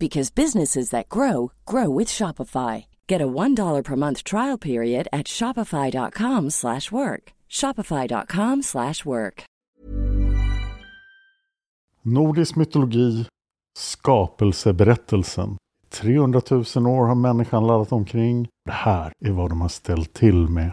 because businesses that grow grow with Shopify. Get a $1 per month trial period at shopify.com/work. shopify.com/work. Nordisk mytologi, skapelseberättelsen. 300 000 år har människan laddat omkring. Det här är vad de har ställt till med.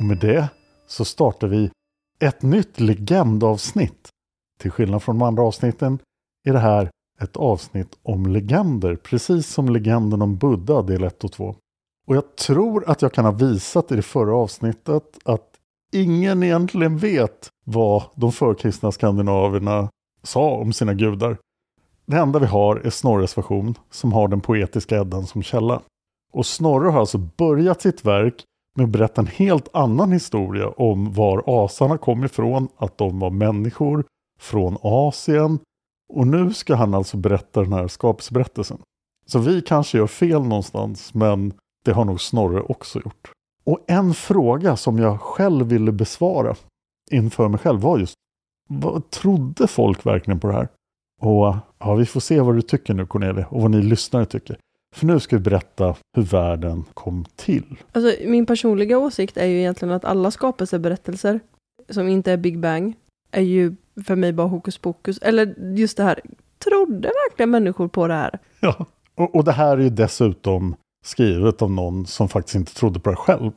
Och med det så startar vi ett nytt legendavsnitt. Till skillnad från de andra avsnitten är det här ett avsnitt om legender, precis som legenden om Buddha del 1 och 2. Och jag tror att jag kan ha visat i det förra avsnittet att ingen egentligen vet vad de förkristna skandinaverna sa om sina gudar. Det enda vi har är Snorres version som har den poetiska Eddan som källa. Och Snorre har alltså börjat sitt verk med att berätta en helt annan historia om var asarna kom ifrån, att de var människor från Asien. Och nu ska han alltså berätta den här skapelseberättelsen. Så vi kanske gör fel någonstans, men det har nog Snorre också gjort. Och en fråga som jag själv ville besvara inför mig själv var just vad trodde folk verkligen på det här? Och ja, vi får se vad du tycker nu Cornelia och vad ni lyssnare tycker. För nu ska vi berätta hur världen kom till. Alltså, min personliga åsikt är ju egentligen att alla skapelseberättelser som inte är Big Bang är ju för mig bara hokus pokus. Eller just det här, trodde verkligen människor på det här? Ja. Och, och det här är ju dessutom skrivet av någon som faktiskt inte trodde på det själv.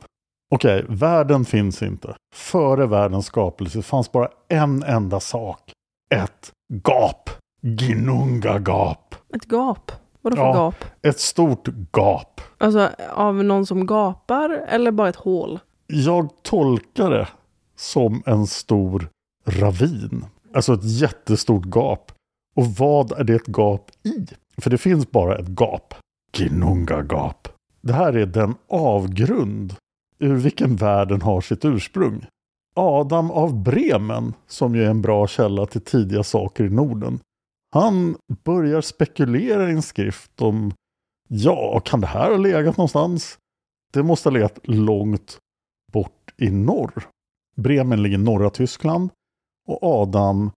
Okej, världen finns inte. Före världens skapelse fanns bara en enda sak. Ett gap. Gnunga-gap. Ett gap? Vadå för Ja. gap? Ett stort gap. Alltså av någon som gapar eller bara ett hål? Jag tolkar det som en stor ravin. Alltså ett jättestort gap. Och vad är det ett gap i? För det finns bara ett gap. Gnunga-gap. Det här är den avgrund ur vilken världen har sitt ursprung. Adam av Bremen, som ju är en bra källa till tidiga saker i Norden. Han börjar spekulera i en skrift om, ja, kan det här ha legat någonstans? Det måste ha legat långt bort i norr. Bremen ligger i norra Tyskland och Adam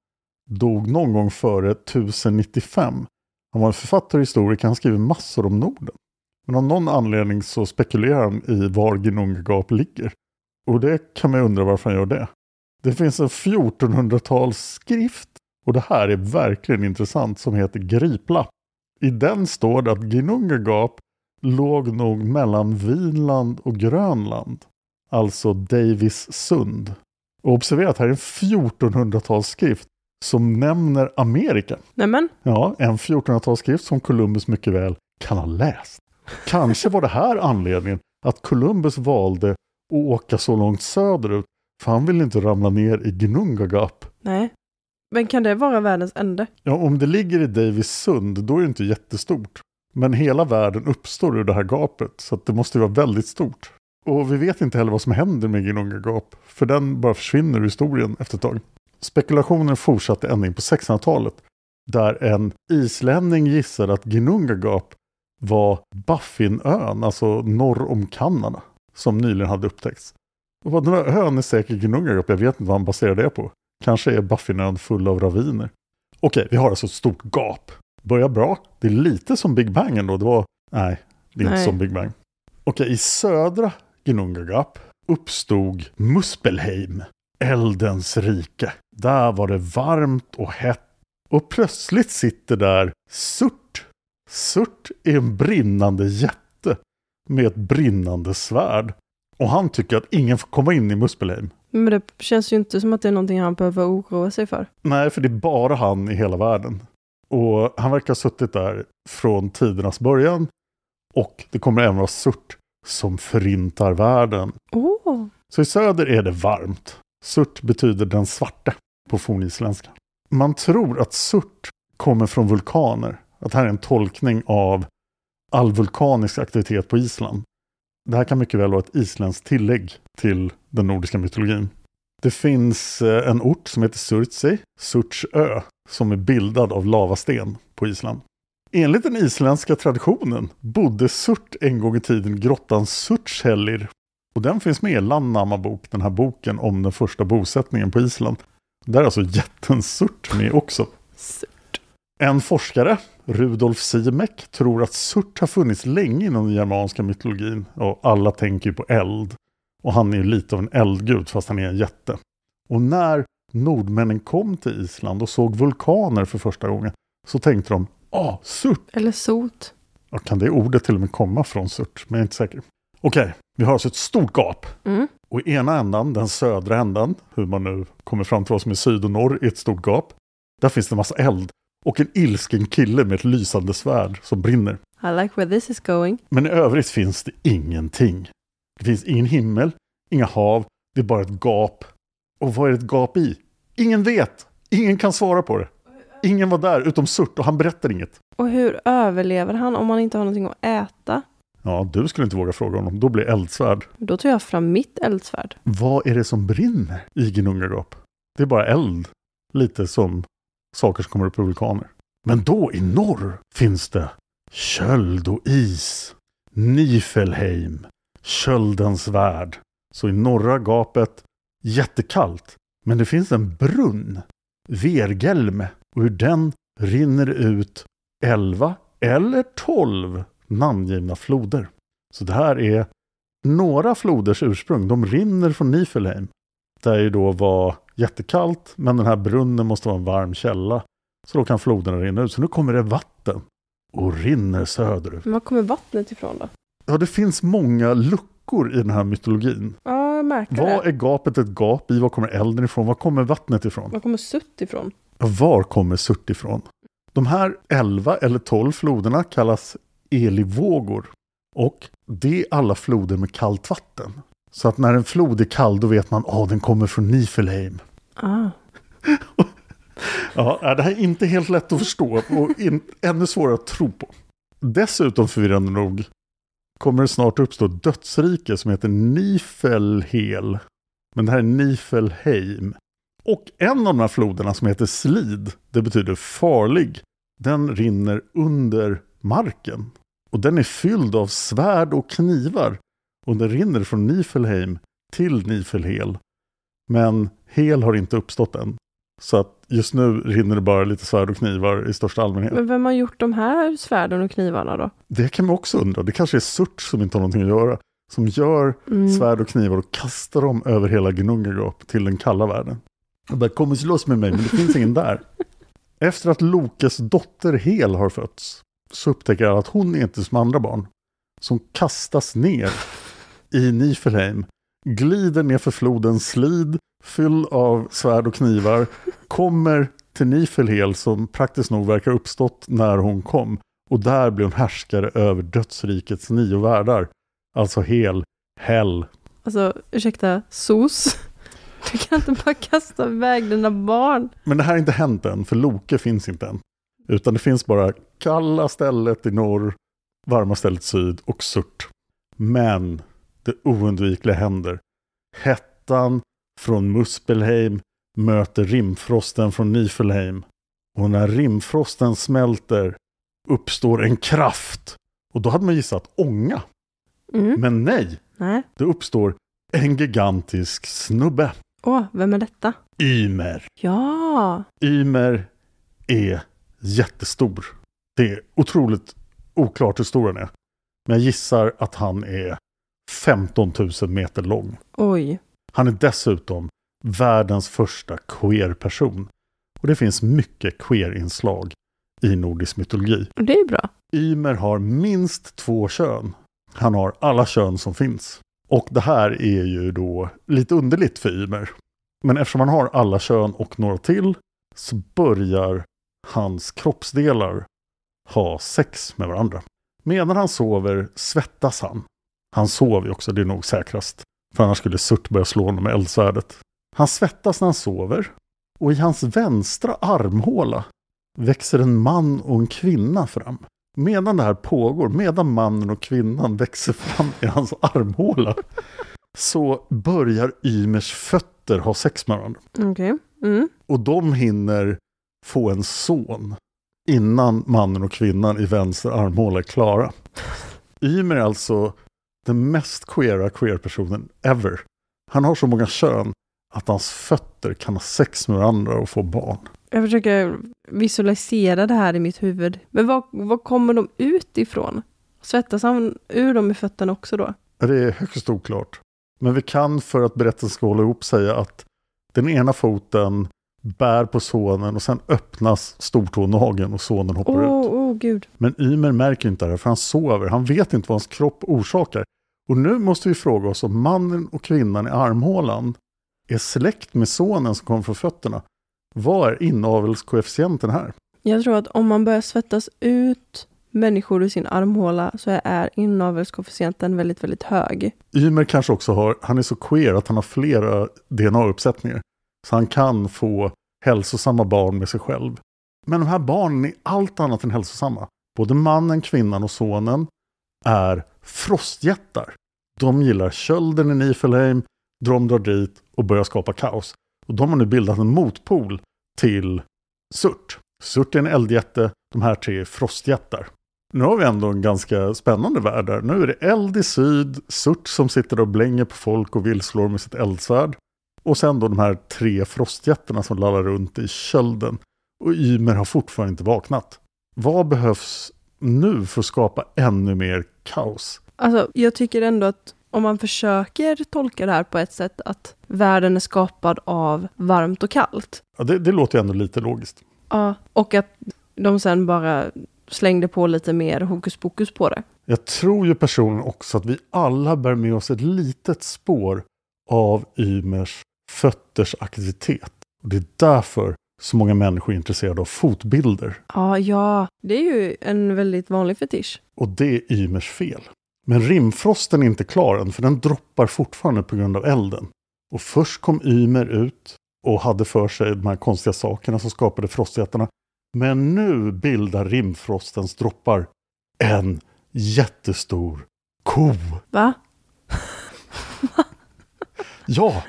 dog någon gång före 1095. Han var en författare och historiker, han skriver massor om Norden. Men av någon anledning så spekulerar han i var Gnungagap ligger. Och det kan man ju undra varför han gör det. Det finns en 1400-talsskrift och det här är verkligen intressant som heter Gripla. I den står det att Gnungagap låg nog mellan Vinland och Grönland. Alltså Davis sund. Och observera att här är en 1400-talsskrift som nämner Amerika. Nämen, Ja, en 1400-talsskrift som Columbus mycket väl kan ha läst. Kanske var det här anledningen att Columbus valde att åka så långt söderut för han ville inte ramla ner i Gnungagap. nej. Men kan det vara världens ände? Ja, om det ligger i Davis sund, då är det inte jättestort. Men hela världen uppstår ur det här gapet, så att det måste ju vara väldigt stort. Och vi vet inte heller vad som händer med Gnungagap, för den bara försvinner ur historien efter ett tag. Spekulationen fortsatte ända in på 1600-talet, där en islänning gissade att Gnungagap var Baffinön, alltså norr om Kanada, som nyligen hade upptäckts. Och vad den här ön är säkert Gnungagap, jag vet inte vad han baserar det på. Kanske är Baffinön full av raviner. Okej, vi har alltså ett stort gap. Börjar bra. Det är lite som Big Bang ändå. Det var, nej, det är inte Nej. som Big Bang. Okej, i södra Gnungagap uppstod Muspelheim, eldens rike. Där var det varmt och hett. Och plötsligt sitter där Surt. Surt är en brinnande jätte med ett brinnande svärd. Och han tycker att ingen får komma in i Muspelheim. Men det känns ju inte som att det är någonting han behöver oroa sig för. Nej, för det är bara han i hela världen. Och han verkar ha suttit där från tidernas början. Och det kommer även vara Surt som förintar världen. Åh, Så i söder är det varmt. Surt betyder den svarte på fornisländska. Man tror att Surt kommer från vulkaner. Att det här är en tolkning av all vulkanisk aktivitet på Island. Det här kan mycket väl vara ett isländskt tillägg till den nordiska mytologin. Det finns eh, en ort som heter Surtsey, Surtsö, som är bildad av lavasten på Island. Enligt den isländska traditionen bodde Surt en gång i tiden grottan Surtshellir och den finns med i Landnamma bok, den här boken om den första bosättningen på Island. Där är alltså jätten Surt med också. surt. En forskare, Rudolf Simek, tror att Surt har funnits länge inom den germanska mytologin och alla tänker ju på eld. Och han är ju lite av en eldgud fast han är en jätte. Och när nordmännen kom till Island och såg vulkaner för första gången så tänkte de, ah, Surt! Eller sot. Ja, kan det ordet till och med komma från Surt? Men jag är inte säker. Okej, vi har alltså ett stort gap. Mm. Och i ena ändan, den södra ändan, hur man nu kommer fram till vad som är syd och norr i ett stort gap. Där finns det en massa eld. Och en ilsken kille med ett lysande svärd som brinner. I like where this is going. Men i övrigt finns det ingenting. Det finns ingen himmel, inga hav, det är bara ett gap. Och vad är ett gap i? Ingen vet! Ingen kan svara på det. Ingen var där utom Surt och han berättar inget. Och hur överlever han om han inte har någonting att äta? Ja, du skulle inte våga fråga honom. Då blir eldsvärd. Då tar jag fram mitt eldsvärd. Vad är det som brinner i Gnungagap? Det är bara eld. Lite som saker som kommer upp ur vulkaner. Men då i norr finns det köld och is. Nifelheim. Köldens värld. Så i norra gapet jättekallt. Men det finns en brunn. Vergelme. Och ur den rinner ut 11 eller 12 namngivna floder. Så det här är några floders ursprung. De rinner från Nifelheim. Där ju då var jättekallt, men den här brunnen måste vara en varm källa. Så då kan floderna rinna ut. Så nu kommer det vatten och rinner söderut. Men var kommer vattnet ifrån då? Ja, det finns många luckor i den här mytologin. Ja, jag märker Vad det. är gapet ett gap i? Var kommer elden ifrån? Var kommer vattnet ifrån? Var kommer sutt ifrån? Ja, Var kommer Surt ifrån? De här 11 eller 12 floderna kallas elivågor. Och det är alla floder med kallt vatten. Så att när en flod är kall då vet man att den kommer från Nifelheim. Ah. Ja, det här är inte helt lätt att förstå och in, ännu svårare att tro på. Dessutom förvirrande nog kommer det snart uppstå ett dödsrike som heter Nifelhel. Men det här är Nifelheim. Och en av de här floderna som heter Slid, det betyder farlig, den rinner under marken. Och den är fylld av svärd och knivar. Och den rinner från Nifelheim till Nifelhel. Men Hel har inte uppstått än. Så att Just nu rinner det bara lite svärd och knivar i största allmänhet. Men vem har gjort de här svärden och knivarna då? Det kan man också undra. Det kanske är Surt som inte har någonting att göra. Som gör Mm. svärd och knivar och kastar dem över hela Gnungagap till den kalla världen. Jag bara, kom och slåss med mig, men det finns ingen där. Efter att Lokes dotter Hel har fötts så upptäcker jag att hon är inte som andra barn. Som kastas ner i Nifelheim, glider ner för floden Slid, fylld av svärd och knivar, kommer till Nifelhel som praktiskt nog verkar uppstått när hon kom. Och där blir hon härskare över dödsrikets nio världar. Alltså Hel, Hell. Alltså, ursäkta, SOS? Du kan inte bara kasta iväg dina barn. Men det här har inte hänt än, för Loke finns inte än. Utan det finns bara kalla stället i norr, varma stället syd och Surt. Men det oundvikliga händer. Hettan från Muspelheim möter rimfrosten från Nifelheim. Och när rimfrosten smälter uppstår en kraft. Och då hade man gissat ånga. Mm. Men nej, Nej. det uppstår en gigantisk snubbe. Åh, vem är detta? Ymer. Ja, Ymer är jättestor. Det är otroligt oklart hur stor han är. Men jag gissar att han är 15 000 meter lång. oj. Han är dessutom världens första queer-person. Och det finns mycket queer-inslag i nordisk mytologi. Det är bra. Ymer har minst två kön. Han har alla kön som finns. Och det här är ju då lite underligt för Ymer. Men eftersom han har alla kön och några till så börjar hans kroppsdelar ha sex med varandra. Medan han sover svettas han. Han sover ju också, det är nog säkrast. För annars skulle Surt börja slå honom med eldsvärdet. Han svettas när han sover. Och i hans vänstra armhåla växer en man och en kvinna fram. Medan det här pågår, medan mannen och kvinnan växer fram i hans armhåla, så börjar Ymers fötter ha sex med varandra. Okej. Mm. Och de hinner få en son innan mannen och kvinnan i vänster armhåla är klara. Ymer är alltså den mest queera queer-personen ever. Han har så många kön att hans fötter kan ha sex med varandra och få barn. Jag försöker visualisera det här i mitt huvud. Men var, var kommer de ut ifrån? Svettas han ur dem i fötterna också då? Det är högst oklart. Men vi kan för att berättelsen ska hålla ihop säga att den ena foten bär på sonen och sen öppnas stortånageln och sonen hoppar Åh, ut. åh gud. Men Ymer märker inte det här för han sover. Han vet inte vad hans kropp orsakar. Och nu måste vi fråga oss om mannen och kvinnan i armhålan är släkt med sonen som kommer från fötterna. Vad är inavelskoefficienten här? Jag tror att om man börjar svettas ut människor ur sin armhåla så är inavelskoefficienten väldigt, väldigt hög. Ymer kanske också har, han är så queer att han har flera DNA-uppsättningar. Så han kan få hälsosamma barn med sig själv. Men de här barnen är allt annat än hälsosamma. Både mannen, kvinnan och sonen är frostjättar. De gillar kölden i Nifelheim, de drar dit och börjar skapa kaos. Och de har nu bildat en motpol till Surt. Surt är en eldjätte, de här tre är frostjättar. Nu har vi ändå en ganska spännande värld där. Nu är det eld i syd, Surt som sitter och blänger på folk och villslår med sitt eldsvärd. Och sen då de här tre frostjättarna som lallar runt i kölden. Och Ymer har fortfarande inte vaknat. Vad behövs nu för att skapa ännu mer kaos? Alltså, jag tycker ändå att om man försöker tolka det här på ett sätt att världen är skapad av varmt och kallt. Ja, det, det låter ju ändå lite logiskt. Ja, och att de sen bara slängde på lite mer hokus pokus på det. Jag tror ju personligen också att vi alla bär med oss ett litet spår av Ymers fötters aktivitet. Och det är därför så många människor är intresserade av fotbilder. Ja, ja, det är ju en väldigt vanlig fetisch. Och det är Ymers fel. Men rimfrosten är inte klar än, för den droppar fortfarande på grund av elden. Och först kom Ymer ut och hade för sig de här konstiga sakerna som skapade frostjättarna. Men nu bildar rimfrostens droppar en jättestor ko. Va? Ja,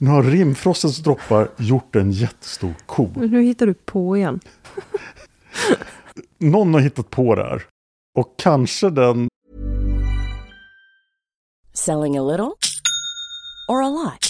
nu har rimfrostens droppar gjort en jättestor ko. Nu hittar du på igen. Någon har hittat på det här. Och kanske den Selling a little or a lot?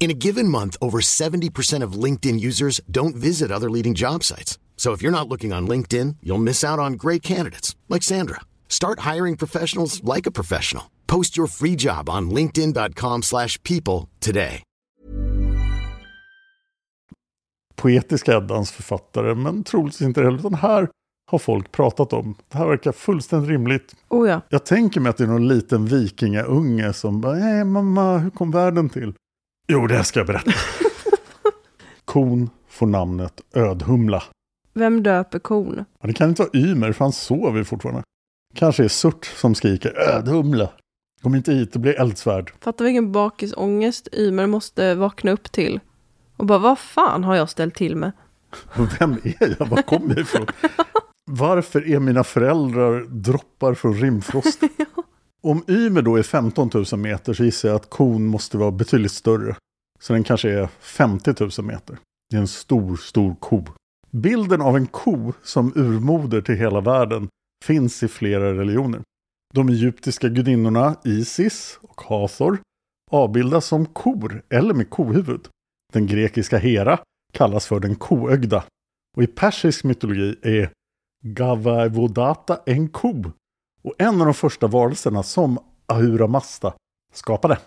In a given month, over 70% of LinkedIn users don't visit other leading job sites. So if you're not looking on LinkedIn, you'll miss out on great candidates like Sandra. Start hiring professionals like a professional. Post your free job on linkedin.com/people today. Poetiska Eddans författare, men troligtvis inte heller, utan här har folk pratat om. Det här verkar fullständigt rimligt. Oh ja. Jag tänker mig att det är någon liten vikingaunge som bara, hej mamma, hur kom världen till? Jo, det ska jag berätta. Kon får namnet Ödhumla. Vem döper kon? Ja, det kan inte vara Ymer, för han sover fortfarande. Kanske är Surt som skriker Ödhumla. Kom inte hit, det blir eldsvärd. Fattar vilken bakisångest Ymer måste vakna upp till. Och bara, vad fan har jag ställt till med? Vem är jag? Var kommer jag ifrån? Varför är mina föräldrar droppar från rimfrost? Om Ymer då är 15 000 meter så gissar jag att kon måste vara betydligt större. Så den kanske är 50 000 meter. Det är en stor, stor ko. Bilden av en ko som urmoder till hela världen finns i flera religioner. De egyptiska gudinnorna Isis och Hathor avbildas som kor eller med kohuvud. Den grekiska Hera kallas för den koögda. Och i persisk mytologi är Gavavodata en ko och en av de första varelserna som Ahura Mazda skapade.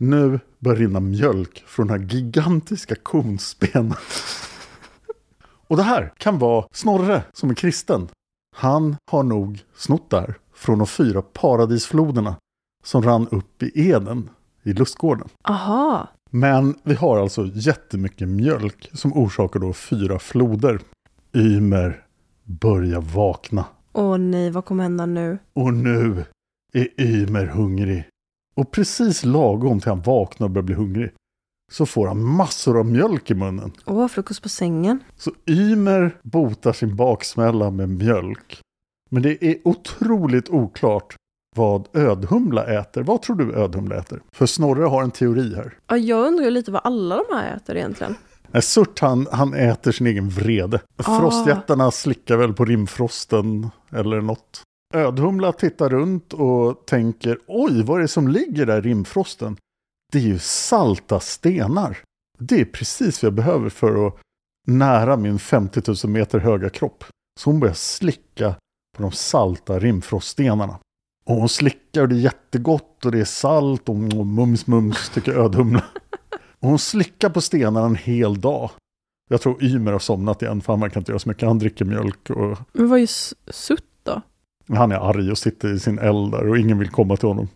Nu börjar rinna mjölk från den här gigantiska kons ben. Och det här kan vara Snorre som är kristen. Han har nog snott där från de fyra paradisfloderna som rann upp i Eden i lustgården. Aha. Men vi har alltså jättemycket mjölk som orsakar då fyra floder. Ymer börjar vakna. Åh nej, vad kommer hända nu? Och nu är Ymer hungrig. Och precis lagom till han vaknar och börjar bli hungrig så får han massor av mjölk i munnen. Åh, frukost på sängen. Så Ymer botar sin baksmälla med mjölk. Men det är otroligt oklart vad ödhumla äter. Vad tror du ödhumla äter? För Snorre har en teori här. Ja, jag undrar lite vad alla de här äter egentligen. Nej, Surt han, han äter sin egen vrede. Ah. Frostjättarna slickar väl på rimfrosten eller något. Ödhumla tittar runt och tänker oj, vad är det som ligger där i rimfrosten? Det är ju salta stenar. Det är precis vad jag behöver för att nära min 50 000 meter höga kropp. Så hon börjar slicka på de salta rimfroststenarna. Och hon slickar och det är jättegott och det är salt och mums mums tycker ödhumla. Och hon slickar på stenarna en hel dag. Jag tror Ymer har somnat igen för han kan inte göra så mycket. Han dricker mjölk och Men vad är sutt då? han är arg och sitter i sin eld där och ingen vill komma till honom.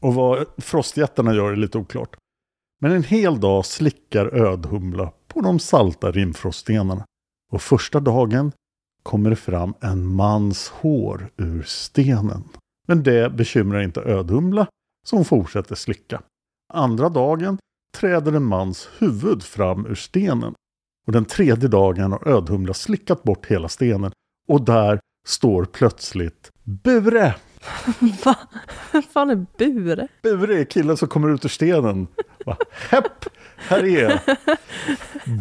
Och vad frostjättarna gör är lite oklart. Men en hel dag slickar ödhumla på de salta rimfroststenarna. Och första dagen kommer det fram en mans hår ur stenen. Men det bekymrar inte ödhumla, hon fortsätter slicka. Andra dagen träder en mans huvud fram ur stenen. Och den tredje dagen har ödhumla slickat bort hela stenen. Och där står plötsligt Bure! Va? Vad fan är bure? Bure är killen som kommer ut ur stenen. Va? Hepp! Här är jag.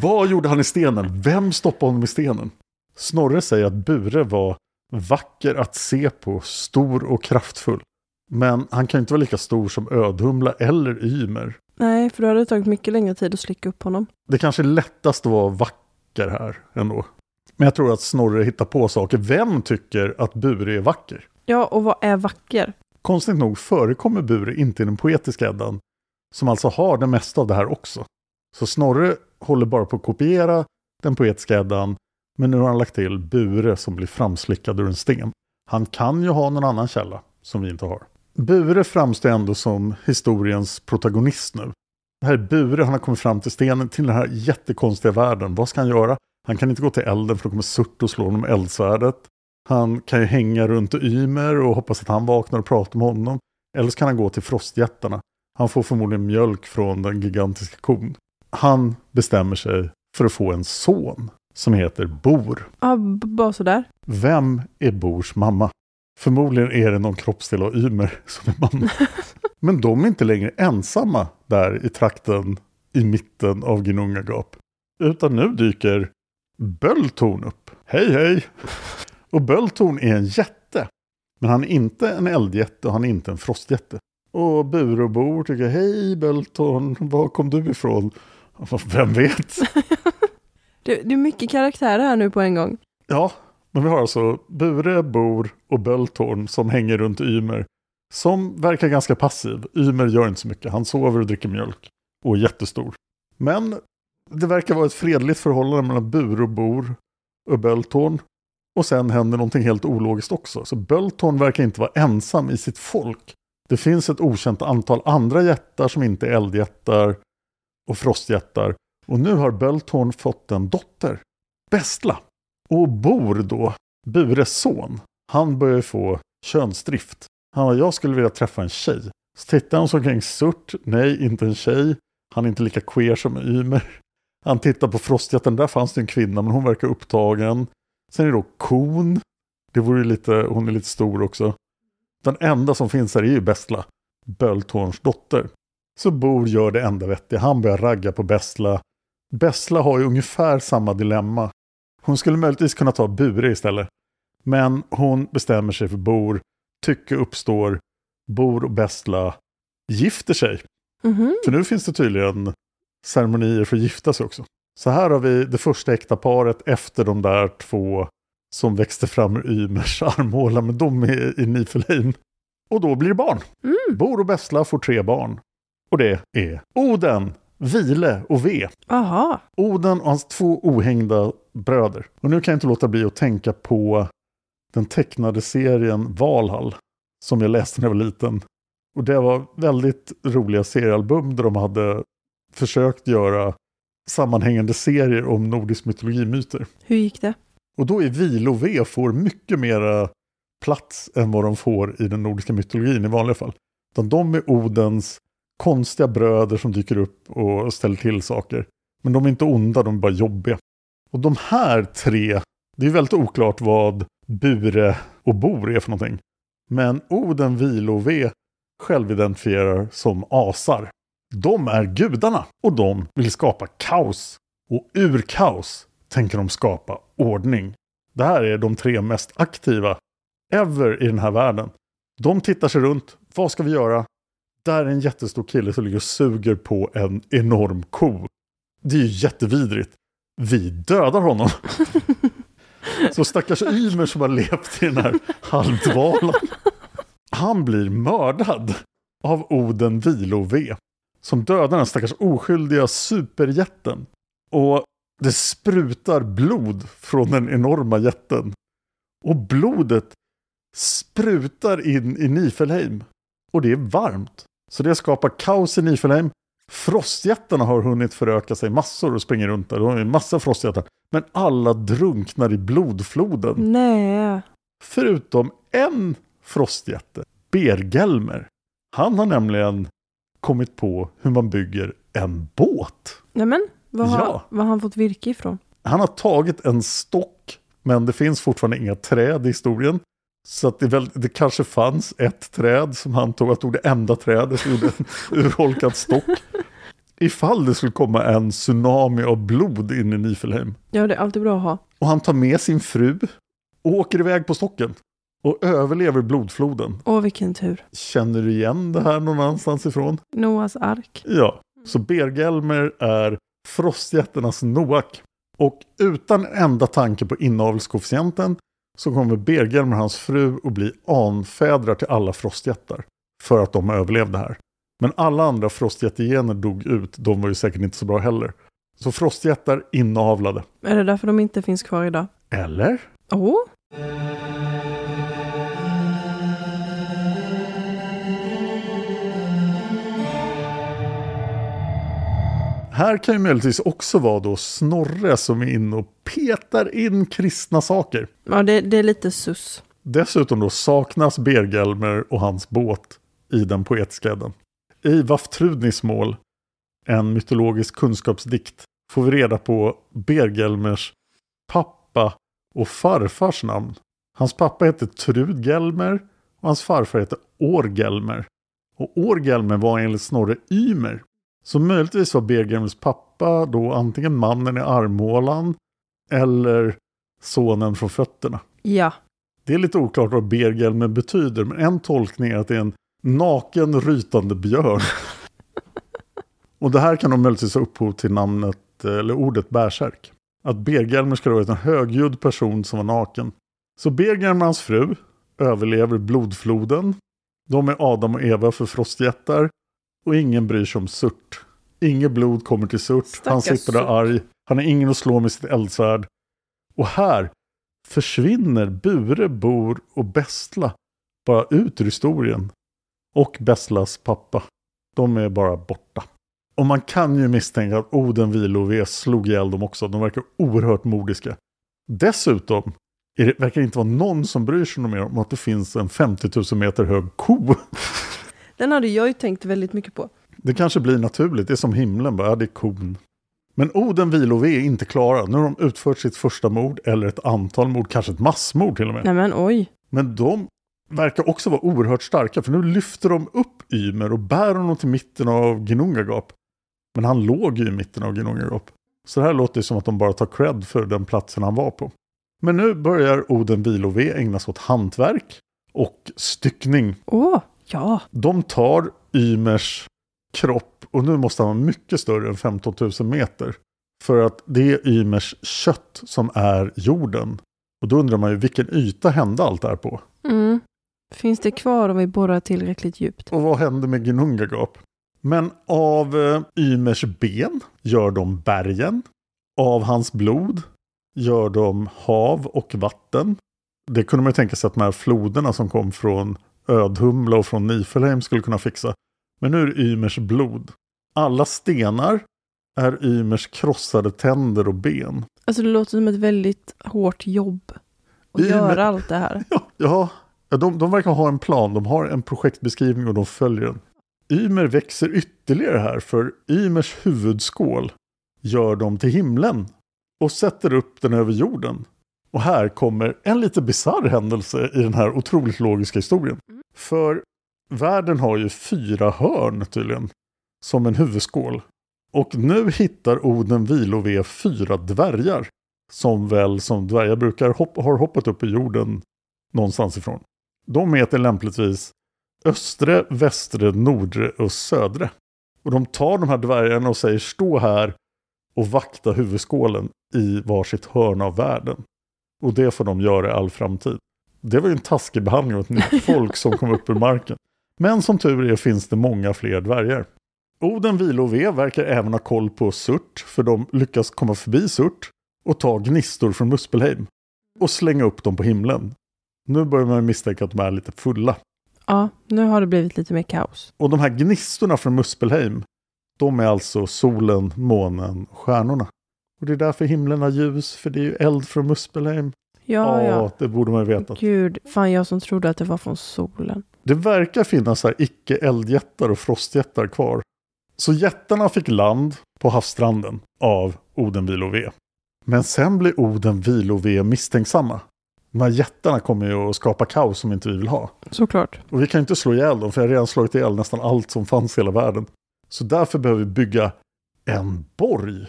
Vad gjorde han i stenen? Vem stoppade honom i stenen? Snorre säger att Bure var Vacker att se på, stor och kraftfull. Men han kan inte vara lika stor som Ödhumla eller Ymer. Nej, för då hade det tagit mycket längre tid att slicka upp honom. Det kanske är lättast att vara vacker här ändå. Men jag tror att Snorre hittar på saker. Vem tycker att Bure är vacker? Ja, och vad är vacker? Konstigt nog förekommer Bure inte i den poetiska Eddan, som alltså har det mesta av det här också. Så Snorre håller bara på att kopiera den poetiska Eddan, men nu har han lagt till Bure som blir framslickad ur en sten. Han kan ju ha någon annan källa som vi inte har. Bure framstår ändå som historiens protagonist nu. Det här är Bure, han har kommit fram till stenen, till den här jättekonstiga världen. Vad ska han göra? Han kan inte gå till elden för då kommer Surt och slå honom med eldsvärdet. Han kan ju hänga runt Ymer och hoppas att han vaknar och pratar med honom. Eller så kan han gå till frostjättarna. Han får förmodligen mjölk från den gigantiska kon. Han bestämmer sig för att få en son som heter Bor. Ja, bara sådär. Vem är Bors mamma? Förmodligen är det någon kroppsdel av Ymer som är mamma. Men de är inte längre ensamma där i trakten i mitten av Gnungagap. Utan nu dyker Bölltorn upp. Hej hej! Och Bölltorn är en jätte. Men han är inte en eldjätte och han är inte en frostjätte. Och Burobor tycker hej Bölltorn, var kom du ifrån? Vem vet? Det, är mycket karaktärer här nu på en gång. Ja, men vi har alltså Bure, Bor och Bölltorn som hänger runt Ymer. Som verkar ganska passiv. Ymer gör inte så mycket. Han sover och dricker mjölk. Och är jättestor. Men det verkar vara ett fredligt förhållande mellan Bur och Bor och Bölltorn. Och sen händer någonting helt ologiskt också. Så Bölltorn verkar inte vara ensam i sitt folk. Det finns ett okänt antal andra jättar som inte är eldjättar och frostjättar. Och nu har Bölltorn fått en dotter, Bestla. Och Bor då, Bures son, han börjar få könsdrift. Han bara, jag skulle vilja träffa en tjej. Så tittar han omkring surt, nej inte en tjej. Han är inte lika queer som Ymer. Han tittar på frostjätten, där fanns det en kvinna men hon verkar upptagen. Sen är det då kon. Det vore lite, hon är lite stor också. Den enda som finns här är ju Bestla, Bölltorns dotter. Så Bor gör det enda vettiga, han börjar ragga på Bestla. Bessla har ju ungefär samma dilemma. Hon skulle möjligtvis kunna ta Bure istället. Men hon bestämmer sig för Bor, tycke uppstår, Bor och Bestla gifter sig. Mhm. För nu finns det tydligen ceremonier för att gifta sig också. Så här har vi det första äkta paret efter de där två som växte fram ur Ymers armhåla, men de är i Nifelheim. Och då blir det barn. Bor och Bestla får tre barn. Och det är Oden, Vile och Ve. Aha. Oden och hans två ohängda bröder. Och nu kan jag inte låta bli att tänka på den tecknade serien Valhall. Som jag läste när jag var liten. Och det var väldigt roliga seriealbum där de hade försökt göra sammanhängande serier om nordisk mytologimyter. Hur gick det? Och då är Vile och Ve får mycket mera plats än vad de får i den nordiska mytologin i vanliga fall. Utan de är Odens konstiga bröder som dyker upp och ställer till saker. Men de är inte onda, de är bara jobbiga. Och de här tre, det är väldigt oklart vad Bure och Bor är för någonting. Men Oden, Vile och Ve självidentifierar som asar. De är gudarna och de vill skapa kaos. Och ur kaos tänker de skapa ordning. Det här är de tre mest aktiva ever i den här världen. De tittar sig runt. Vad ska vi göra? Där är en jättestor kille som ligger och suger på en enorm ko. Det är ju jättevidrigt. Vi dödar honom. Så stackars Ymer som har levt i den här halvdvalan. Han blir mördad av Oden, Vilo och V. Som dödar den stackars oskyldiga superjätten. Och det sprutar blod från den enorma jätten. Och blodet sprutar in i Nifelheim. Och det är varmt. Så det skapar kaos i Nifelheim. Frostjättarna har hunnit föröka sig massor och springer runt där. De har en massa frostjättar. Men alla drunknar i blodfloden. Nej. Förutom en frostjätte, Bergelmer. Han har nämligen kommit på hur man bygger en båt. Nämen, var har, Ja. var har han fått virke ifrån? Han har tagit en stock, men det finns fortfarande inga träd i historien. Så att det, väl, det kanske fanns ett träd som han tog, han tog det enda trädet och gjorde en urholkad stock. Ifall det skulle komma en tsunami av blod in i Nifelheim. Ja, det är alltid bra att ha. Och han tar med sin fru och åker iväg på stocken och överlever blodfloden. Åh, vilken tur. Känner du igen det här någon annanstans ifrån? Noahs ark. Ja, så Bergelmer är frostjätternas Noak. Och utan en enda tanke på inavelskoefficienten så kommer Bergelmer och hans fru att bli anfädrar till alla frostjättar. För att de överlevde här. Men alla andra frostjättegener dog ut, de var ju säkert inte så bra heller. Så frostjättar inavlade. Är det därför de inte finns kvar idag? Eller? Åh, Här kan ju möjligtvis också vara då Snorre som är inne och petar in kristna saker. ja det, det är lite sus. Dessutom då saknas Bergelmer och hans båt i den poetiska eddan. I Vafthrudnis mål, en mytologisk kunskapsdikt, får vi reda på Bergelmers pappa och farfars namn. Hans pappa heter Trudgelmer och hans farfar heter Orgelmer. Och Orgelmer var enligt Snorre Ymer. Så möjligtvis var Bergelmers pappa då antingen mannen i armhålan eller sonen från fötterna. Ja. Det är lite oklart vad Bergelmer betyder, men en tolkning är att det är en naken rytande björn. Och det här kan då möjligtvis ha upphov till namnet, eller ordet bärsärk. Att Bergelmer ska ha varit en högljudd person som var naken. Så Bergelmer och hans fru överlever blodfloden. De är Adam och Eva för frostjättar. Och ingen bryr sig om Surt. Inget blod kommer till Surt. Han Stackars sitter där Surt. arg. Han har ingen att slå med sitt eldsvärd. Och här försvinner Bure, Bor och Bestla bara ut ur historien. Och Bestlas pappa. De är bara borta. Och man kan ju misstänka att Oden, Vilo och Ve slog ihjäl dem också. De verkar oerhört modiska. Dessutom det, verkar det inte vara någon som bryr sig mer om att det finns en 50 000 meter hög ko. Den hade jag ju tänkt väldigt mycket på. Det kanske blir naturligt, det är som himlen, bara, det är kon. Men Oden, Vilo och Ve är inte klara. Nu har de utfört sitt första mord, eller ett antal mord, kanske ett massmord till och med. Nej men oj. Men de verkar också vara oerhört starka, för nu lyfter de upp Ymer och bär honom till mitten av Gnungagap. Men han låg ju i mitten av Gnungagap. Så det här låter ju som att de bara tar cred för den platsen han var på. Men nu börjar Oden, Vilo och Ve ägna sig åt hantverk och styckning. Åh, ja. De tar Ymers kropp och nu måste han vara mycket större än 15 000 meter. För att det är Ymers kött som är jorden. Och då undrar man ju vilken yta hände allt det här på? Mm. Finns det kvar om vi borrar tillräckligt djupt? Och vad hände med Gnungagap? Men av eh, Ymers ben gör de bergen. Av hans blod gör de hav och vatten. Det kunde man ju tänka sig att de här floderna som kom från Ödhumla och från Nifelheim skulle kunna fixa. Men nu är det Ymers blod. Alla stenar är Ymers krossade tänder och ben. Alltså det låter som ett väldigt hårt jobb. Att I- göra allt det här. Ja, ja de, de verkar ha en plan. De har en projektbeskrivning och de följer den. Ymer växer ytterligare här för Ymers huvudskål gör de till himlen och sätter upp den över jorden. Och här kommer en lite bisarr händelse i den här otroligt logiska historien. För världen har ju fyra hörn tydligen, som en huvudskål. Och nu hittar Oden, Vil och Ve fyra dvärgar. Som väl som dvärgar brukar hopp, har hoppat upp i jorden någonstans ifrån. De heter lämpligtvis Östre, Västre, Nordre och Södre. Och de tar de här dvärgarna och säger stå här och vakta huvudskålen i varsitt hörn av världen. Och det får de göra i all framtid. Det var ju en taskig behandling av ett nytt folk som kom upp ur marken. Men som tur är finns det många fler dvärgar. Oden, Vilo och Ve verkar även ha koll på Surt, för de lyckas komma förbi Surt och ta gnistor från Muspelheim och slänga upp dem på himlen. Nu börjar man misstänka att de är lite fulla. Ja, nu har det blivit lite mer kaos. Och de här gnistorna från Muspelheim, de är alltså solen, månen och stjärnorna. Och det är därför himlen har ljus, för det är ju eld från Muspelheim. Ja, ja. det borde man ju veta. Gud, fan jag som trodde att det var från solen. Det verkar finnas här icke-eldjättar och frostjättar kvar. Så jättarna fick land på havsstranden av Oden, Vil och Ve. Men sen blir Oden, Vil och Ve misstänksamma. De här jättarna kommer ju att skapa kaos som inte vi vill ha. Såklart. Och vi kan inte slå ihjäl dem, för jag har redan slagit ihjäl nästan allt som fanns i hela världen. Så därför behöver vi bygga en borg,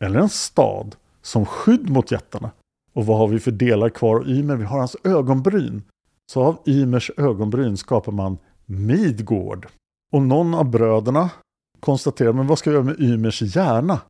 eller en stad, som skydd mot jättarna. Och vad har vi för delar kvar av Ymer? Vi har hans ögonbryn. Så av Ymers ögonbryn skapar man Midgård. Och någon av bröderna konstaterar, men vad ska jag göra med Ymers hjärna?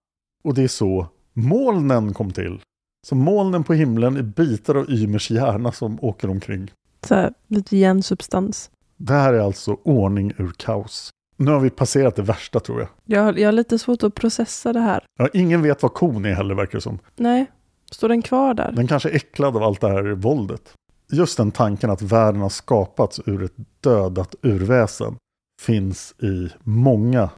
Och det är så molnen kom till. Så molnen på himlen är bitar av Ymers hjärna som åker omkring. Så här, lite järnsubstans. Det här är alltså ordning ur kaos. Nu har vi passerat det värsta tror jag. Jag, har- jag har lite svårt att processa det här. Ja, ingen vet vad kon är heller verkar det som. Nej, står den kvar där? Den kanske är äcklad av allt det här våldet. Just den tanken att världen har skapats ur ett dödat urväsen finns i många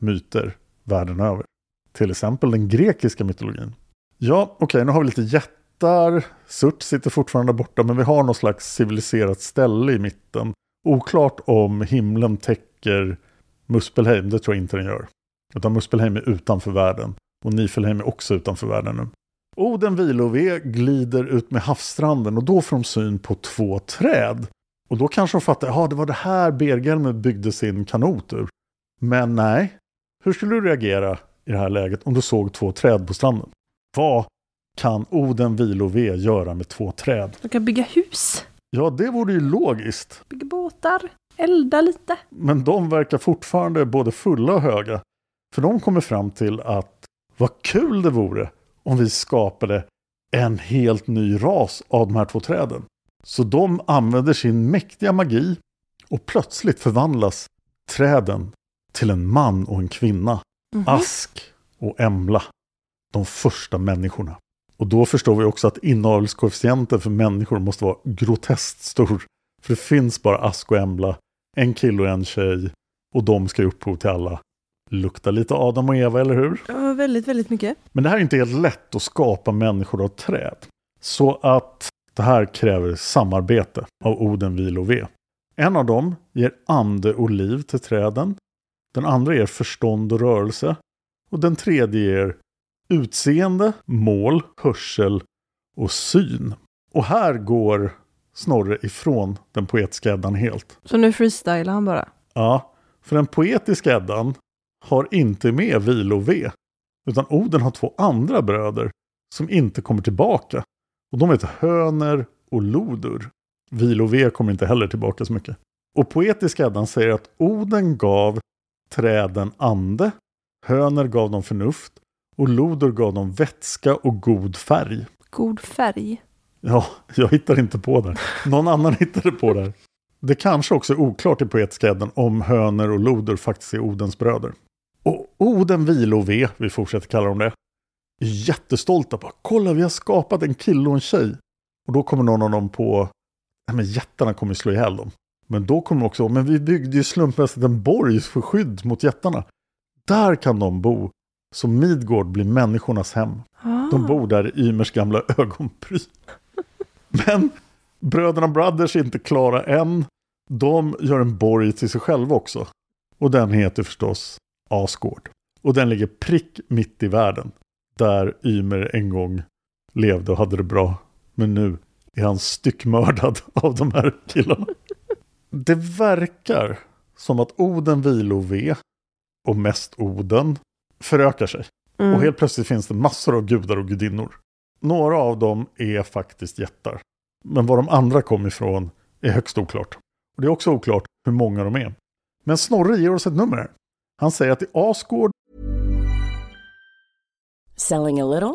myter världen över. Till exempel den grekiska mytologin. Ja, okej, nu har vi lite jättar. Surt sitter fortfarande borta, men vi har något slags civiliserat ställe i mitten. Oklart om himlen täcker Muspelheim, det tror jag inte den gör. Utan Muspelheim är utanför världen. Och Nifelheim är också utanför världen nu. Oden Vilove glider ut med havsstranden och då får de syn på två träd. Och då kanske de fattar, ja det var det här Bergelmen byggde sin kanot ur. Men nej, hur skulle du reagera i det här läget om du såg två träd på stranden? Vad kan Oden Vilove göra med två träd? De kan bygga hus, Ja, det vore ju logiskt. bygga båtar, elda lite. Men de verkar fortfarande både fulla och höga. För de kommer fram till att vad kul det vore om vi skapade en helt ny ras av de här två träden. Så de använder sin mäktiga magi och plötsligt förvandlas träden till en man och en kvinna. Mhm. Ask och Embla. De första människorna. Och då förstår vi också att inavelskoefficienten för människor måste vara groteskt stor. För det finns bara Ask och Embla, en kille och en tjej. Och de ska ge upphov till alla. Lukta lite Adam och Eva, eller hur? Ja, väldigt, väldigt mycket. Men det här är inte helt lätt att skapa människor av träd. Så att det här kräver samarbete av Oden, Vil och Ve. En av dem ger ande och liv till träden. Den andra ger förstånd och rörelse. Och den tredje ger utseende, mål, hörsel och syn. Och här går Snorre ifrån den poetiska Eddan helt. Så nu freestylar han bara. Ja, för den poetiska Eddan har inte med Vil och Ve. Utan Oden har två andra bröder som inte kommer tillbaka. Och de heter Höner och Lodur. Vil och Ve kommer inte heller tillbaka så mycket. Och poetiska Eddan säger att Oden gav träden ande, Höner gav dem förnuft och Lodur gav dem vätska och god färg. God färg. Ja, jag hittar inte på det. Någon annan hittade på det. Det kanske också är oklart i poetiska Eddan om Höner och Lodur faktiskt är Odens bröder. Och Oden, Vil och Ve, vi fortsätter kalla dem det, är jättestolta på kolla vi har skapat en kille och en tjej. Och då kommer någon av dem på, nej men jättarna kommer slå ihjäl dem. Men då kommer också, men vi byggde ju slumpmässigt en borg för skydd mot jättarna. Där kan de bo. Så Midgård blir människornas hem. De bor där i Ymers gamla ögonbryn. Men bröderna Brothers är inte klara än. De gör en borg till sig själva också. Och den heter förstås Asgård. Och den ligger prick mitt i världen. Där Ymer en gång levde och hade det bra. Men nu är han styckmördad av de här killarna. Det verkar som att Oden, Vilo och Ve och mest Oden förökar sig. Mm. Och helt plötsligt finns det massor av gudar och gudinnor. Några av dem är faktiskt jättar. Men var de andra kom ifrån är högst oklart. Och det är också oklart hur många de är. Men Snorre ger oss ett nummer här. Han säger att i Asgård Selling a little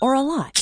or a lot?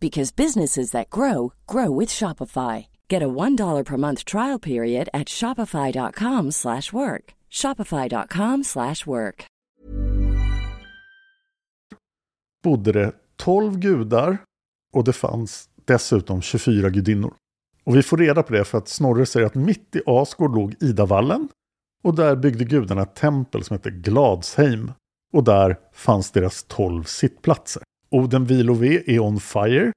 because businesses that grow grow with Shopify. Get a $1 per month trial period at shopify.com/work. shopify.com/work. bodde det 12 gudar och det fanns dessutom 24 gudinnor. Och vi får reda på det för att Snorre säger att mitt i Asgård låg Idavallen och där byggde gudarna ett tempel som hette Gladsheim. Och där fanns deras 12 sittplatser. Oden Vilove är on fire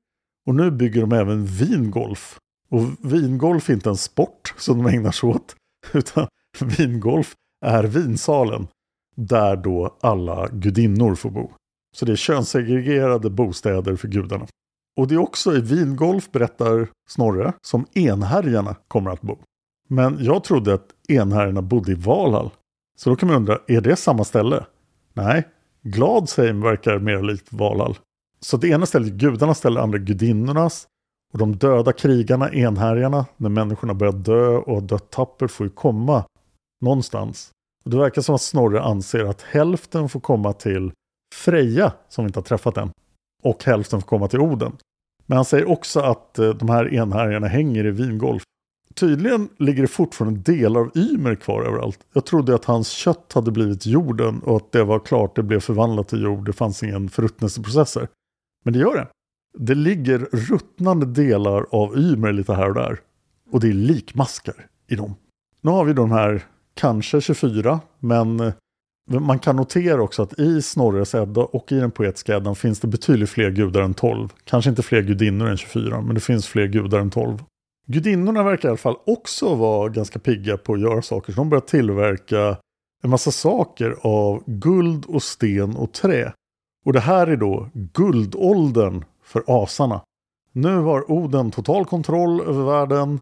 Och nu bygger de även vingolf. Och vingolf är inte en sport som de ägnar sig åt. Utan vingolf är vinsalen. Där då alla gudinnor får bo. Så det är könssegregerade bostäder för gudarna. Och det är också i vingolf, berättar Snorre, som enhärjarna kommer att bo. Men jag trodde att enhärjarna bodde i Valhall. Så då kan man undra, är det samma ställe? Nej, Gladsheim verkar mer likt Valhall. Så det ena stället är gudarnas ställe, andra gudinnornas. Och de döda krigarna, enhärjarna, när människorna börjar dö och dött tappert får ju komma någonstans. Och det verkar som att Snorre anser att hälften får komma till Freja, som vi inte har träffat än, och hälften får komma till Oden. Men han säger också att eh, de här enhärjarna hänger i vingolf. Tydligen ligger det fortfarande delar av Ymer kvar överallt. Jag trodde att hans kött hade blivit jorden och att det var klart, det blev förvandlat till jord, det fanns ingen förruttnelseprocesser. Men det gör det. Det ligger ruttnande delar av Ymer lite här och där. Och det är likmaskar i dem. Nu har vi de här kanske 24, men eh, man kan notera också att i Snorres Edda och i den poetiska Eddan finns det betydligt fler gudar än 12. Kanske inte fler gudinnor än 24, men det finns fler gudar än 12. Gudinnorna verkar i alla fall också vara ganska pigga på att göra saker. Så de börjar tillverka en massa saker av guld och sten och trä. Och det här är då guldåldern för asarna. Nu har Oden total kontroll över världen.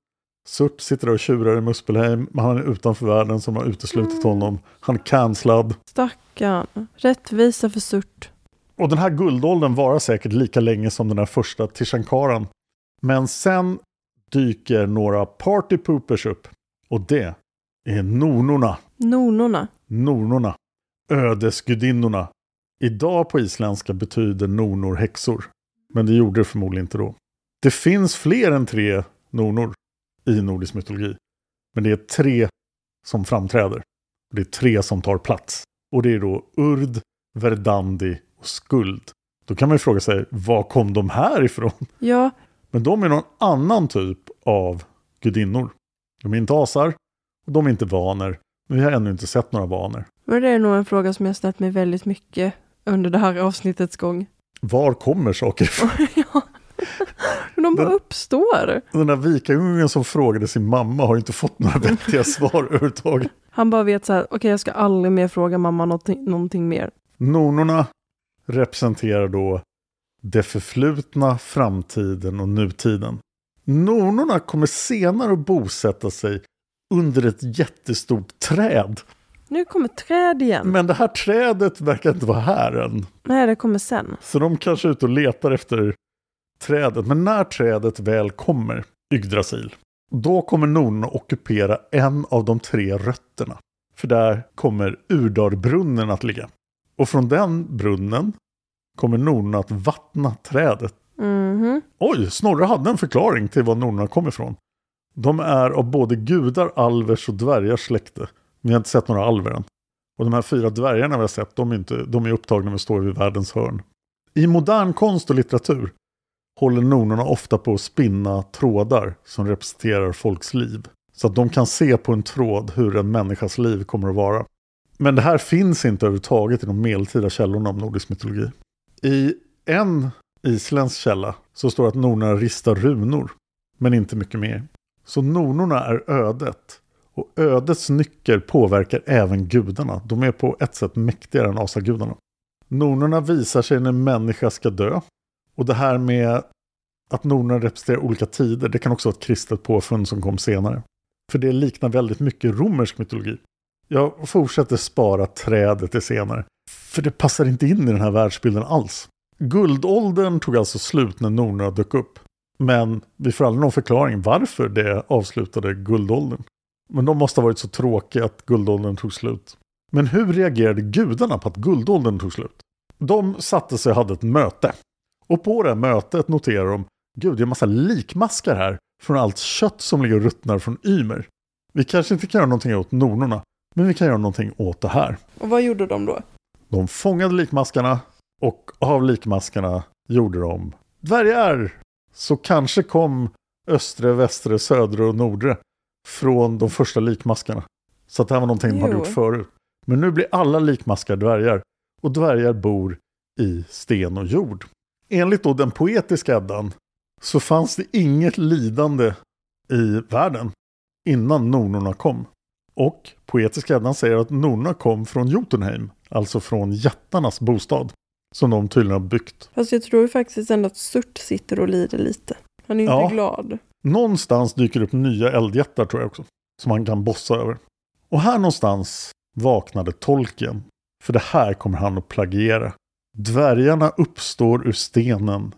Surt sitter där och tjurar i Muspelheim, men han är utanför världen som har uteslutit honom. Han är cancellad. Stackarn. Rättvisa för Surt. Och den här guldåldern varar säkert lika länge som den här första Tishankaran. Men sen dyker några party poopers upp. Och det är nornorna. Nornorna. Nornorna. Ödesgudinnorna. Idag på isländska betyder nornor häxor. Men det gjorde det förmodligen inte då. Det finns fler än tre nornor i nordisk mytologi. Men det är tre som framträder. Det är tre som tar plats. Och det är då Urd, Verdandi och Skuld. Då kan man ju fråga sig, var kom de här ifrån? Ja. Men de är någon annan typ av gudinnor. De är inte asar och de är inte vaner. Vi har ännu inte sett några vaner. Men det är nog en fråga som jag ställt mig väldigt mycket under det här avsnittets gång. Var kommer saker ifrån? ja. De bara uppstår. Den där vikingungen som frågade sin mamma har inte fått några vettiga svar överhuvudtaget. Han bara vet så här, okej okay, jag ska aldrig mer fråga mamma någonting, någonting mer. Nornorna representerar då det förflutna, framtiden och nutiden. Nornorna kommer senare att bosätta sig under ett jättestort träd. Nu kommer träd igen. Men det här trädet verkar inte vara här än. Nej, det kommer sen. Så de kanske är ute och letar efter trädet. Men när trädet väl kommer, Yggdrasil, då kommer nornorna ockupera en av de tre rötterna. För där kommer Urdarbrunnen att ligga. Och från den brunnen kommer nornorna att vattna trädet. Mm-hmm. Oj, Snorre hade en förklaring till var nornorna kom ifrån. De är av både gudar, alvers och dvärgars släkte. Vi har inte sett några alver än. Och de här fyra dvärgarna vi har sett, de är, inte, de är upptagna med att stå vid världens hörn. I modern konst och litteratur håller nornorna ofta på att spinna trådar som representerar folks liv. Så att de kan se på en tråd hur en människas liv kommer att vara. Men det här finns inte överhuvudtaget i de medeltida källorna om nordisk mytologi. I en isländsk källa så står det att nornorna ristar runor, men inte mycket mer. Så nornorna är ödet. Och ödets nycker påverkar även gudarna. De är på ett sätt mäktigare än asagudarna. Nornorna visar sig när människa ska dö. Och det här med att nornorna representerar olika tider, det kan också vara ett kristet påfund som kom senare. För det liknar väldigt mycket romersk mytologi. Jag fortsätter spara trädet till senare. För det passar inte in i den här världsbilden alls. Guldåldern tog alltså slut när nornorna dök upp. Men vi får aldrig någon förklaring varför det avslutade guldåldern. Men de måste ha varit så tråkiga att guldåldern tog slut. Men hur reagerade gudarna på att guldåldern tog slut? De satte sig och hade ett möte. Och på det här mötet noterar de, gud det är en massa likmaskar här från allt kött som ligger och ruttnar från Ymer. Vi kanske inte kan göra någonting åt nornorna, men vi kan göra någonting åt det här. Och vad gjorde de då? De fångade likmaskarna och av likmaskarna gjorde de dvärgar. Så kanske kom östre, västre, södra och nordre från de första likmaskarna. Så det här var någonting de hade Jo. gjort förut. Men nu blir alla likmaskar dvärgar. Och dvärgar bor i sten och jord. Enligt då den poetiska Eddan så fanns det inget lidande i världen innan nornorna kom. Och poetiska Eddan säger att nornorna kom från Jotunheim, alltså från jättarnas bostad, som de tydligen har byggt. Fast jag tror faktiskt ändå att Surt sitter och lider lite. Han är inte Ja. glad. Någonstans dyker upp nya eldjättar tror jag också, som han kan bossa över. Och här någonstans vaknade Tolkien, för det här kommer han att plagiera. Dvärgarna uppstår ur stenen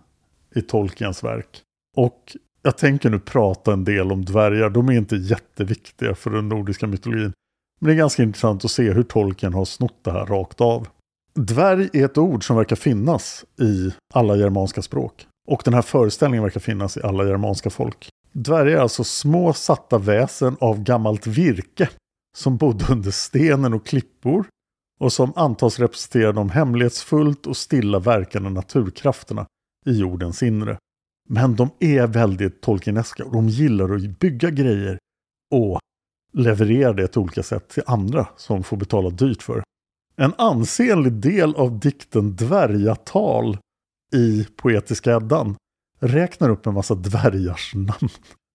i Tolkiens verk. Och jag tänker nu prata en del om dvärgar, de är inte jätteviktiga för den nordiska mytologin. Men det är ganska intressant att se hur Tolkien har snott det här rakt av. Dvärg är ett ord som verkar finnas i alla germanska språk. Och den här föreställningen verkar finnas i alla germanska folk. Dvärgar är alltså små satta väsen av gammalt virke som bodde under stenen och klippor och som antas representera de hemlighetsfullt och stilla verkande naturkrafterna i jordens inre. Men de är väldigt Tolkieneska och de gillar att bygga grejer och leverera det till olika sätt till andra som får betala dyrt för. En ansenlig del av dikten Dvärgatal i Poetiska Eddan räknar upp en massa dvärgars namn.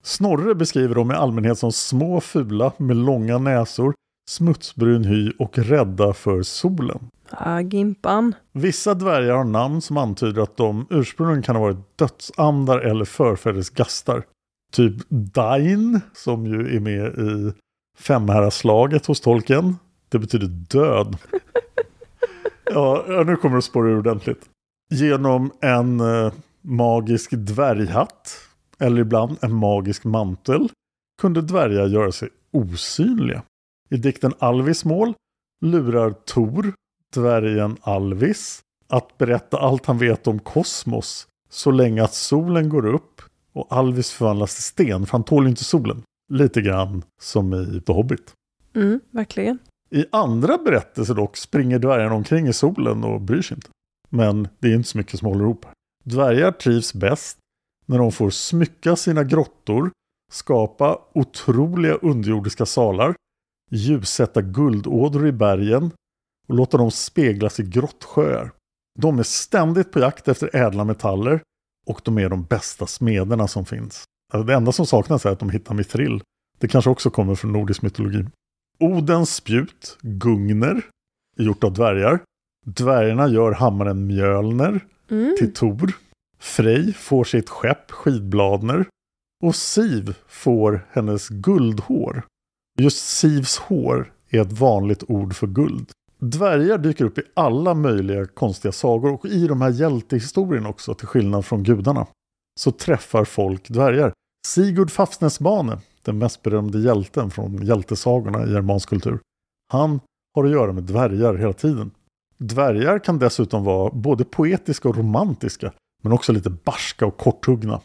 Snorre beskriver dem i allmänhet som små fula med långa näsor, smutsbrun hy och rädda för solen. Ah, Gimpan. Vissa dvärgar har namn som antyder att de ursprungligen kan ha varit dödsandar eller förfäders gastar. Typ Dain, som ju är med i Femhäraslaget hos Tolkien. Det betyder död. ja, nu kommer det att spåra ur ordentligt. Genom en eh, magisk dvärghatt, eller ibland en magisk mantel, kunde dvärgar göra sig osynliga. I dikten Alvis mål lurar Tor dvärgen Alvis att berätta allt han vet om kosmos så länge att solen går upp och Alvis förvandlas till sten, för han tål inte solen. Lite grann som i The Hobbit. Mm, verkligen. I andra berättelser dock springer dvärgarna omkring i solen och bryr sig inte. Men det är inte så mycket som håller ihop. Dvärgar trivs bäst när de får smycka sina grottor, skapa otroliga underjordiska salar, ljussätta guldådror i bergen och låta dem speglas i grottsjöar. De är ständigt på jakt efter ädla metaller och de är de bästa smederna som finns. Alltså det enda som saknas är att de hittar mithril. Det kanske också kommer från nordisk mytologi. Odens spjut, Gungner, är gjort av dvärgar. Dvärgarna gör hammaren Mjölner Mm. till Tor. Frej får sitt skepp Skidbladner. Och Siv får hennes guldhår. Just Sivs hår är ett vanligt ord för guld. Dvärgar dyker upp i alla möjliga konstiga sagor och i de här hjältehistorierna också, till skillnad från gudarna. Så träffar folk dvärgar. Sigurd Fafsnesbane, den mest berömde hjälten från hjältesagorna i germansk kultur. Han har att göra med dvärgar hela tiden. Dvärgar kan dessutom vara både poetiska och romantiska, men också lite barska och korthuggna.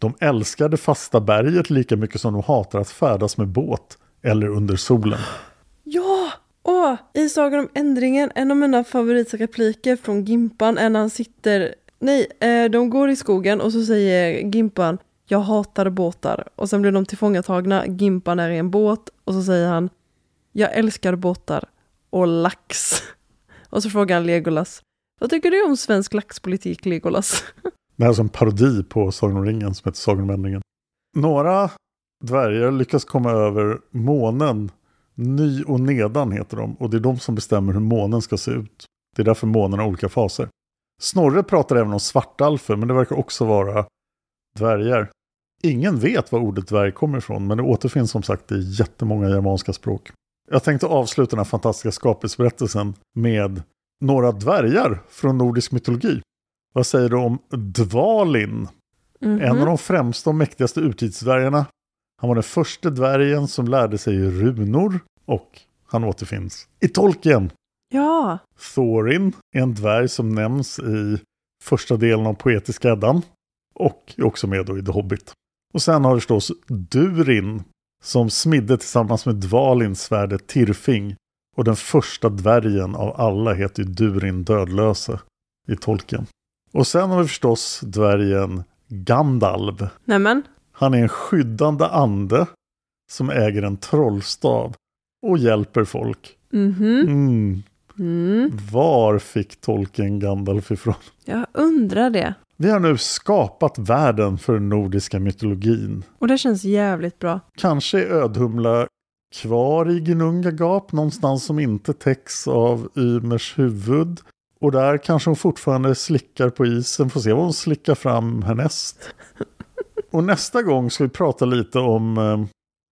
De älskar det fasta berget lika mycket som de hatar att färdas med båt eller under solen. Ja! Åh, i Sagan om ändringen, en av mina favoritrepliker från Gimpan är när han sitter... Nej, eh, de går i skogen och så säger Gimpan jag hatar båtar. Och sen blir de tillfångatagna. Gimpan är i en båt och så säger han Jag älskar båtar och lax. Och så frågar han Legolas Vad tycker du om svensk laxpolitik, Legolas? Det här är som en parodi på Sagan om ringen som heter Sagan om ändringen. Några dvärgar lyckas komma över månen. Ny och nedan heter de. Och det är de som bestämmer hur månen ska se ut. Det är därför månen har olika faser. Snorre pratar även om svartalfer, men det verkar också vara dvärgar. Ingen vet var ordet dvärg kommer ifrån, men det återfinns som sagt i jättemånga germanska språk. Jag tänkte avsluta den här fantastiska skapelseberättelsen med några dvärgar från nordisk mytologi. Vad säger du om Dvalin? Mhm. En av de främsta och mäktigaste urtidsdvärgarna. Han var den första dvärgen som lärde sig runor och han återfinns i Tolkien. Ja, Thorin är en dvärg som nämns i första delen av Poetiska Eddan och är också med då i The Hobbit. Och sen har vi förstås Durin som smidde tillsammans med Dvalin svärdet Tirfing och den första dvärgen av alla heter ju Durin Dödlöse i Tolkien. Och sen har vi förstås dvärgen Gandalv. nämen. Han är en skyddande ande som äger en trollstav och hjälper folk. Mhm. Mm. Mm. Var fick tolken Gandalf ifrån? Jag undrar det. Vi har nu skapat världen för den nordiska mytologin. Och det känns jävligt bra. Kanske är Ödhumla kvar i Gnunga gap någonstans som inte täcks av Ymers huvud. Och där kanske hon fortfarande slickar på isen. Får se vad hon slickar fram härnäst. Och nästa gång ska vi prata lite om eh,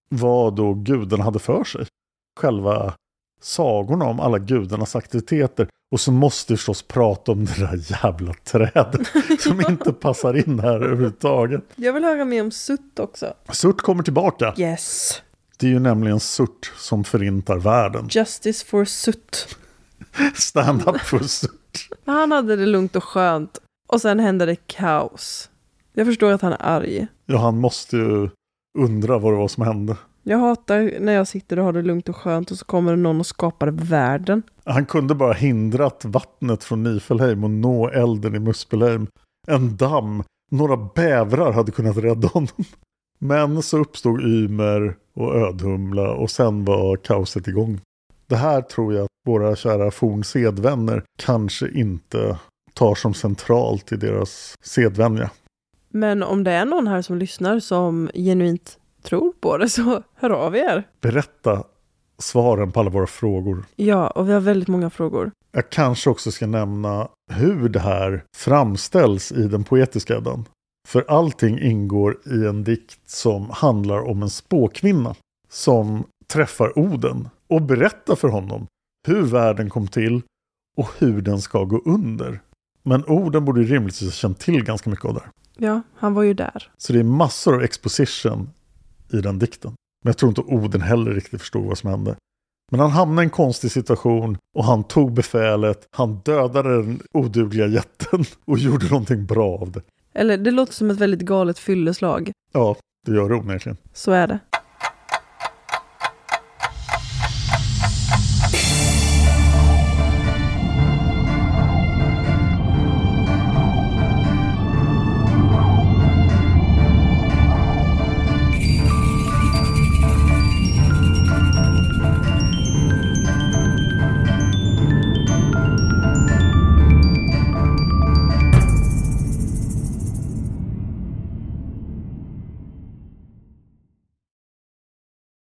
vad då gudarna hade för sig. Själva sagorna om alla gudarnas aktiviteter. Och så måste vi förstås prata om det där jävla trädet som inte passar in här överhuvudtaget. Jag vill höra mer om Sutt också. Surt kommer tillbaka. Yes. Det är ju nämligen Surt som förintar världen. Justice for Sutt. Stand up for Surt. Han hade det lugnt och skönt. Och sen hände det kaos. Jag förstår att han är arg. Ja, han måste ju undra vad det var som hände. Jag hatar när jag sitter och har det lugnt och skönt och så kommer det någon och skapar världen. Han kunde bara hindrat vattnet från Nifelheim och nå elden i Muspelheim. En damm, några bävrar hade kunnat rädda honom. Men så uppstod Ymer och Ödhumla och sen var kaoset igång. Det här tror jag att våra kära fornsedvänner kanske inte tar som centralt i deras sedvänja. Men om det är någon här som lyssnar som genuint tror på det så hör av er. Berätta svaren på alla våra frågor. Ja, och vi har väldigt många frågor. Jag kanske också ska nämna hur det här framställs i den poetiska Eddan. För allting ingår i en dikt som handlar om en spåkvinna som träffar Oden och berättar för honom hur världen kom till och hur den ska gå under. Men Oden borde rimligtvis ha känt till ganska mycket av det här. Ja, han var ju där. Så det är massor av exposition i den dikten. Men jag tror inte Oden heller riktigt förstod vad som hände. Men han hamnade i en konstig situation och han tog befälet, han dödade den odugliga jätten och gjorde någonting bra av det. Eller det låter som ett väldigt galet fylleslag. Ja, det gör det onekligen. Så är det.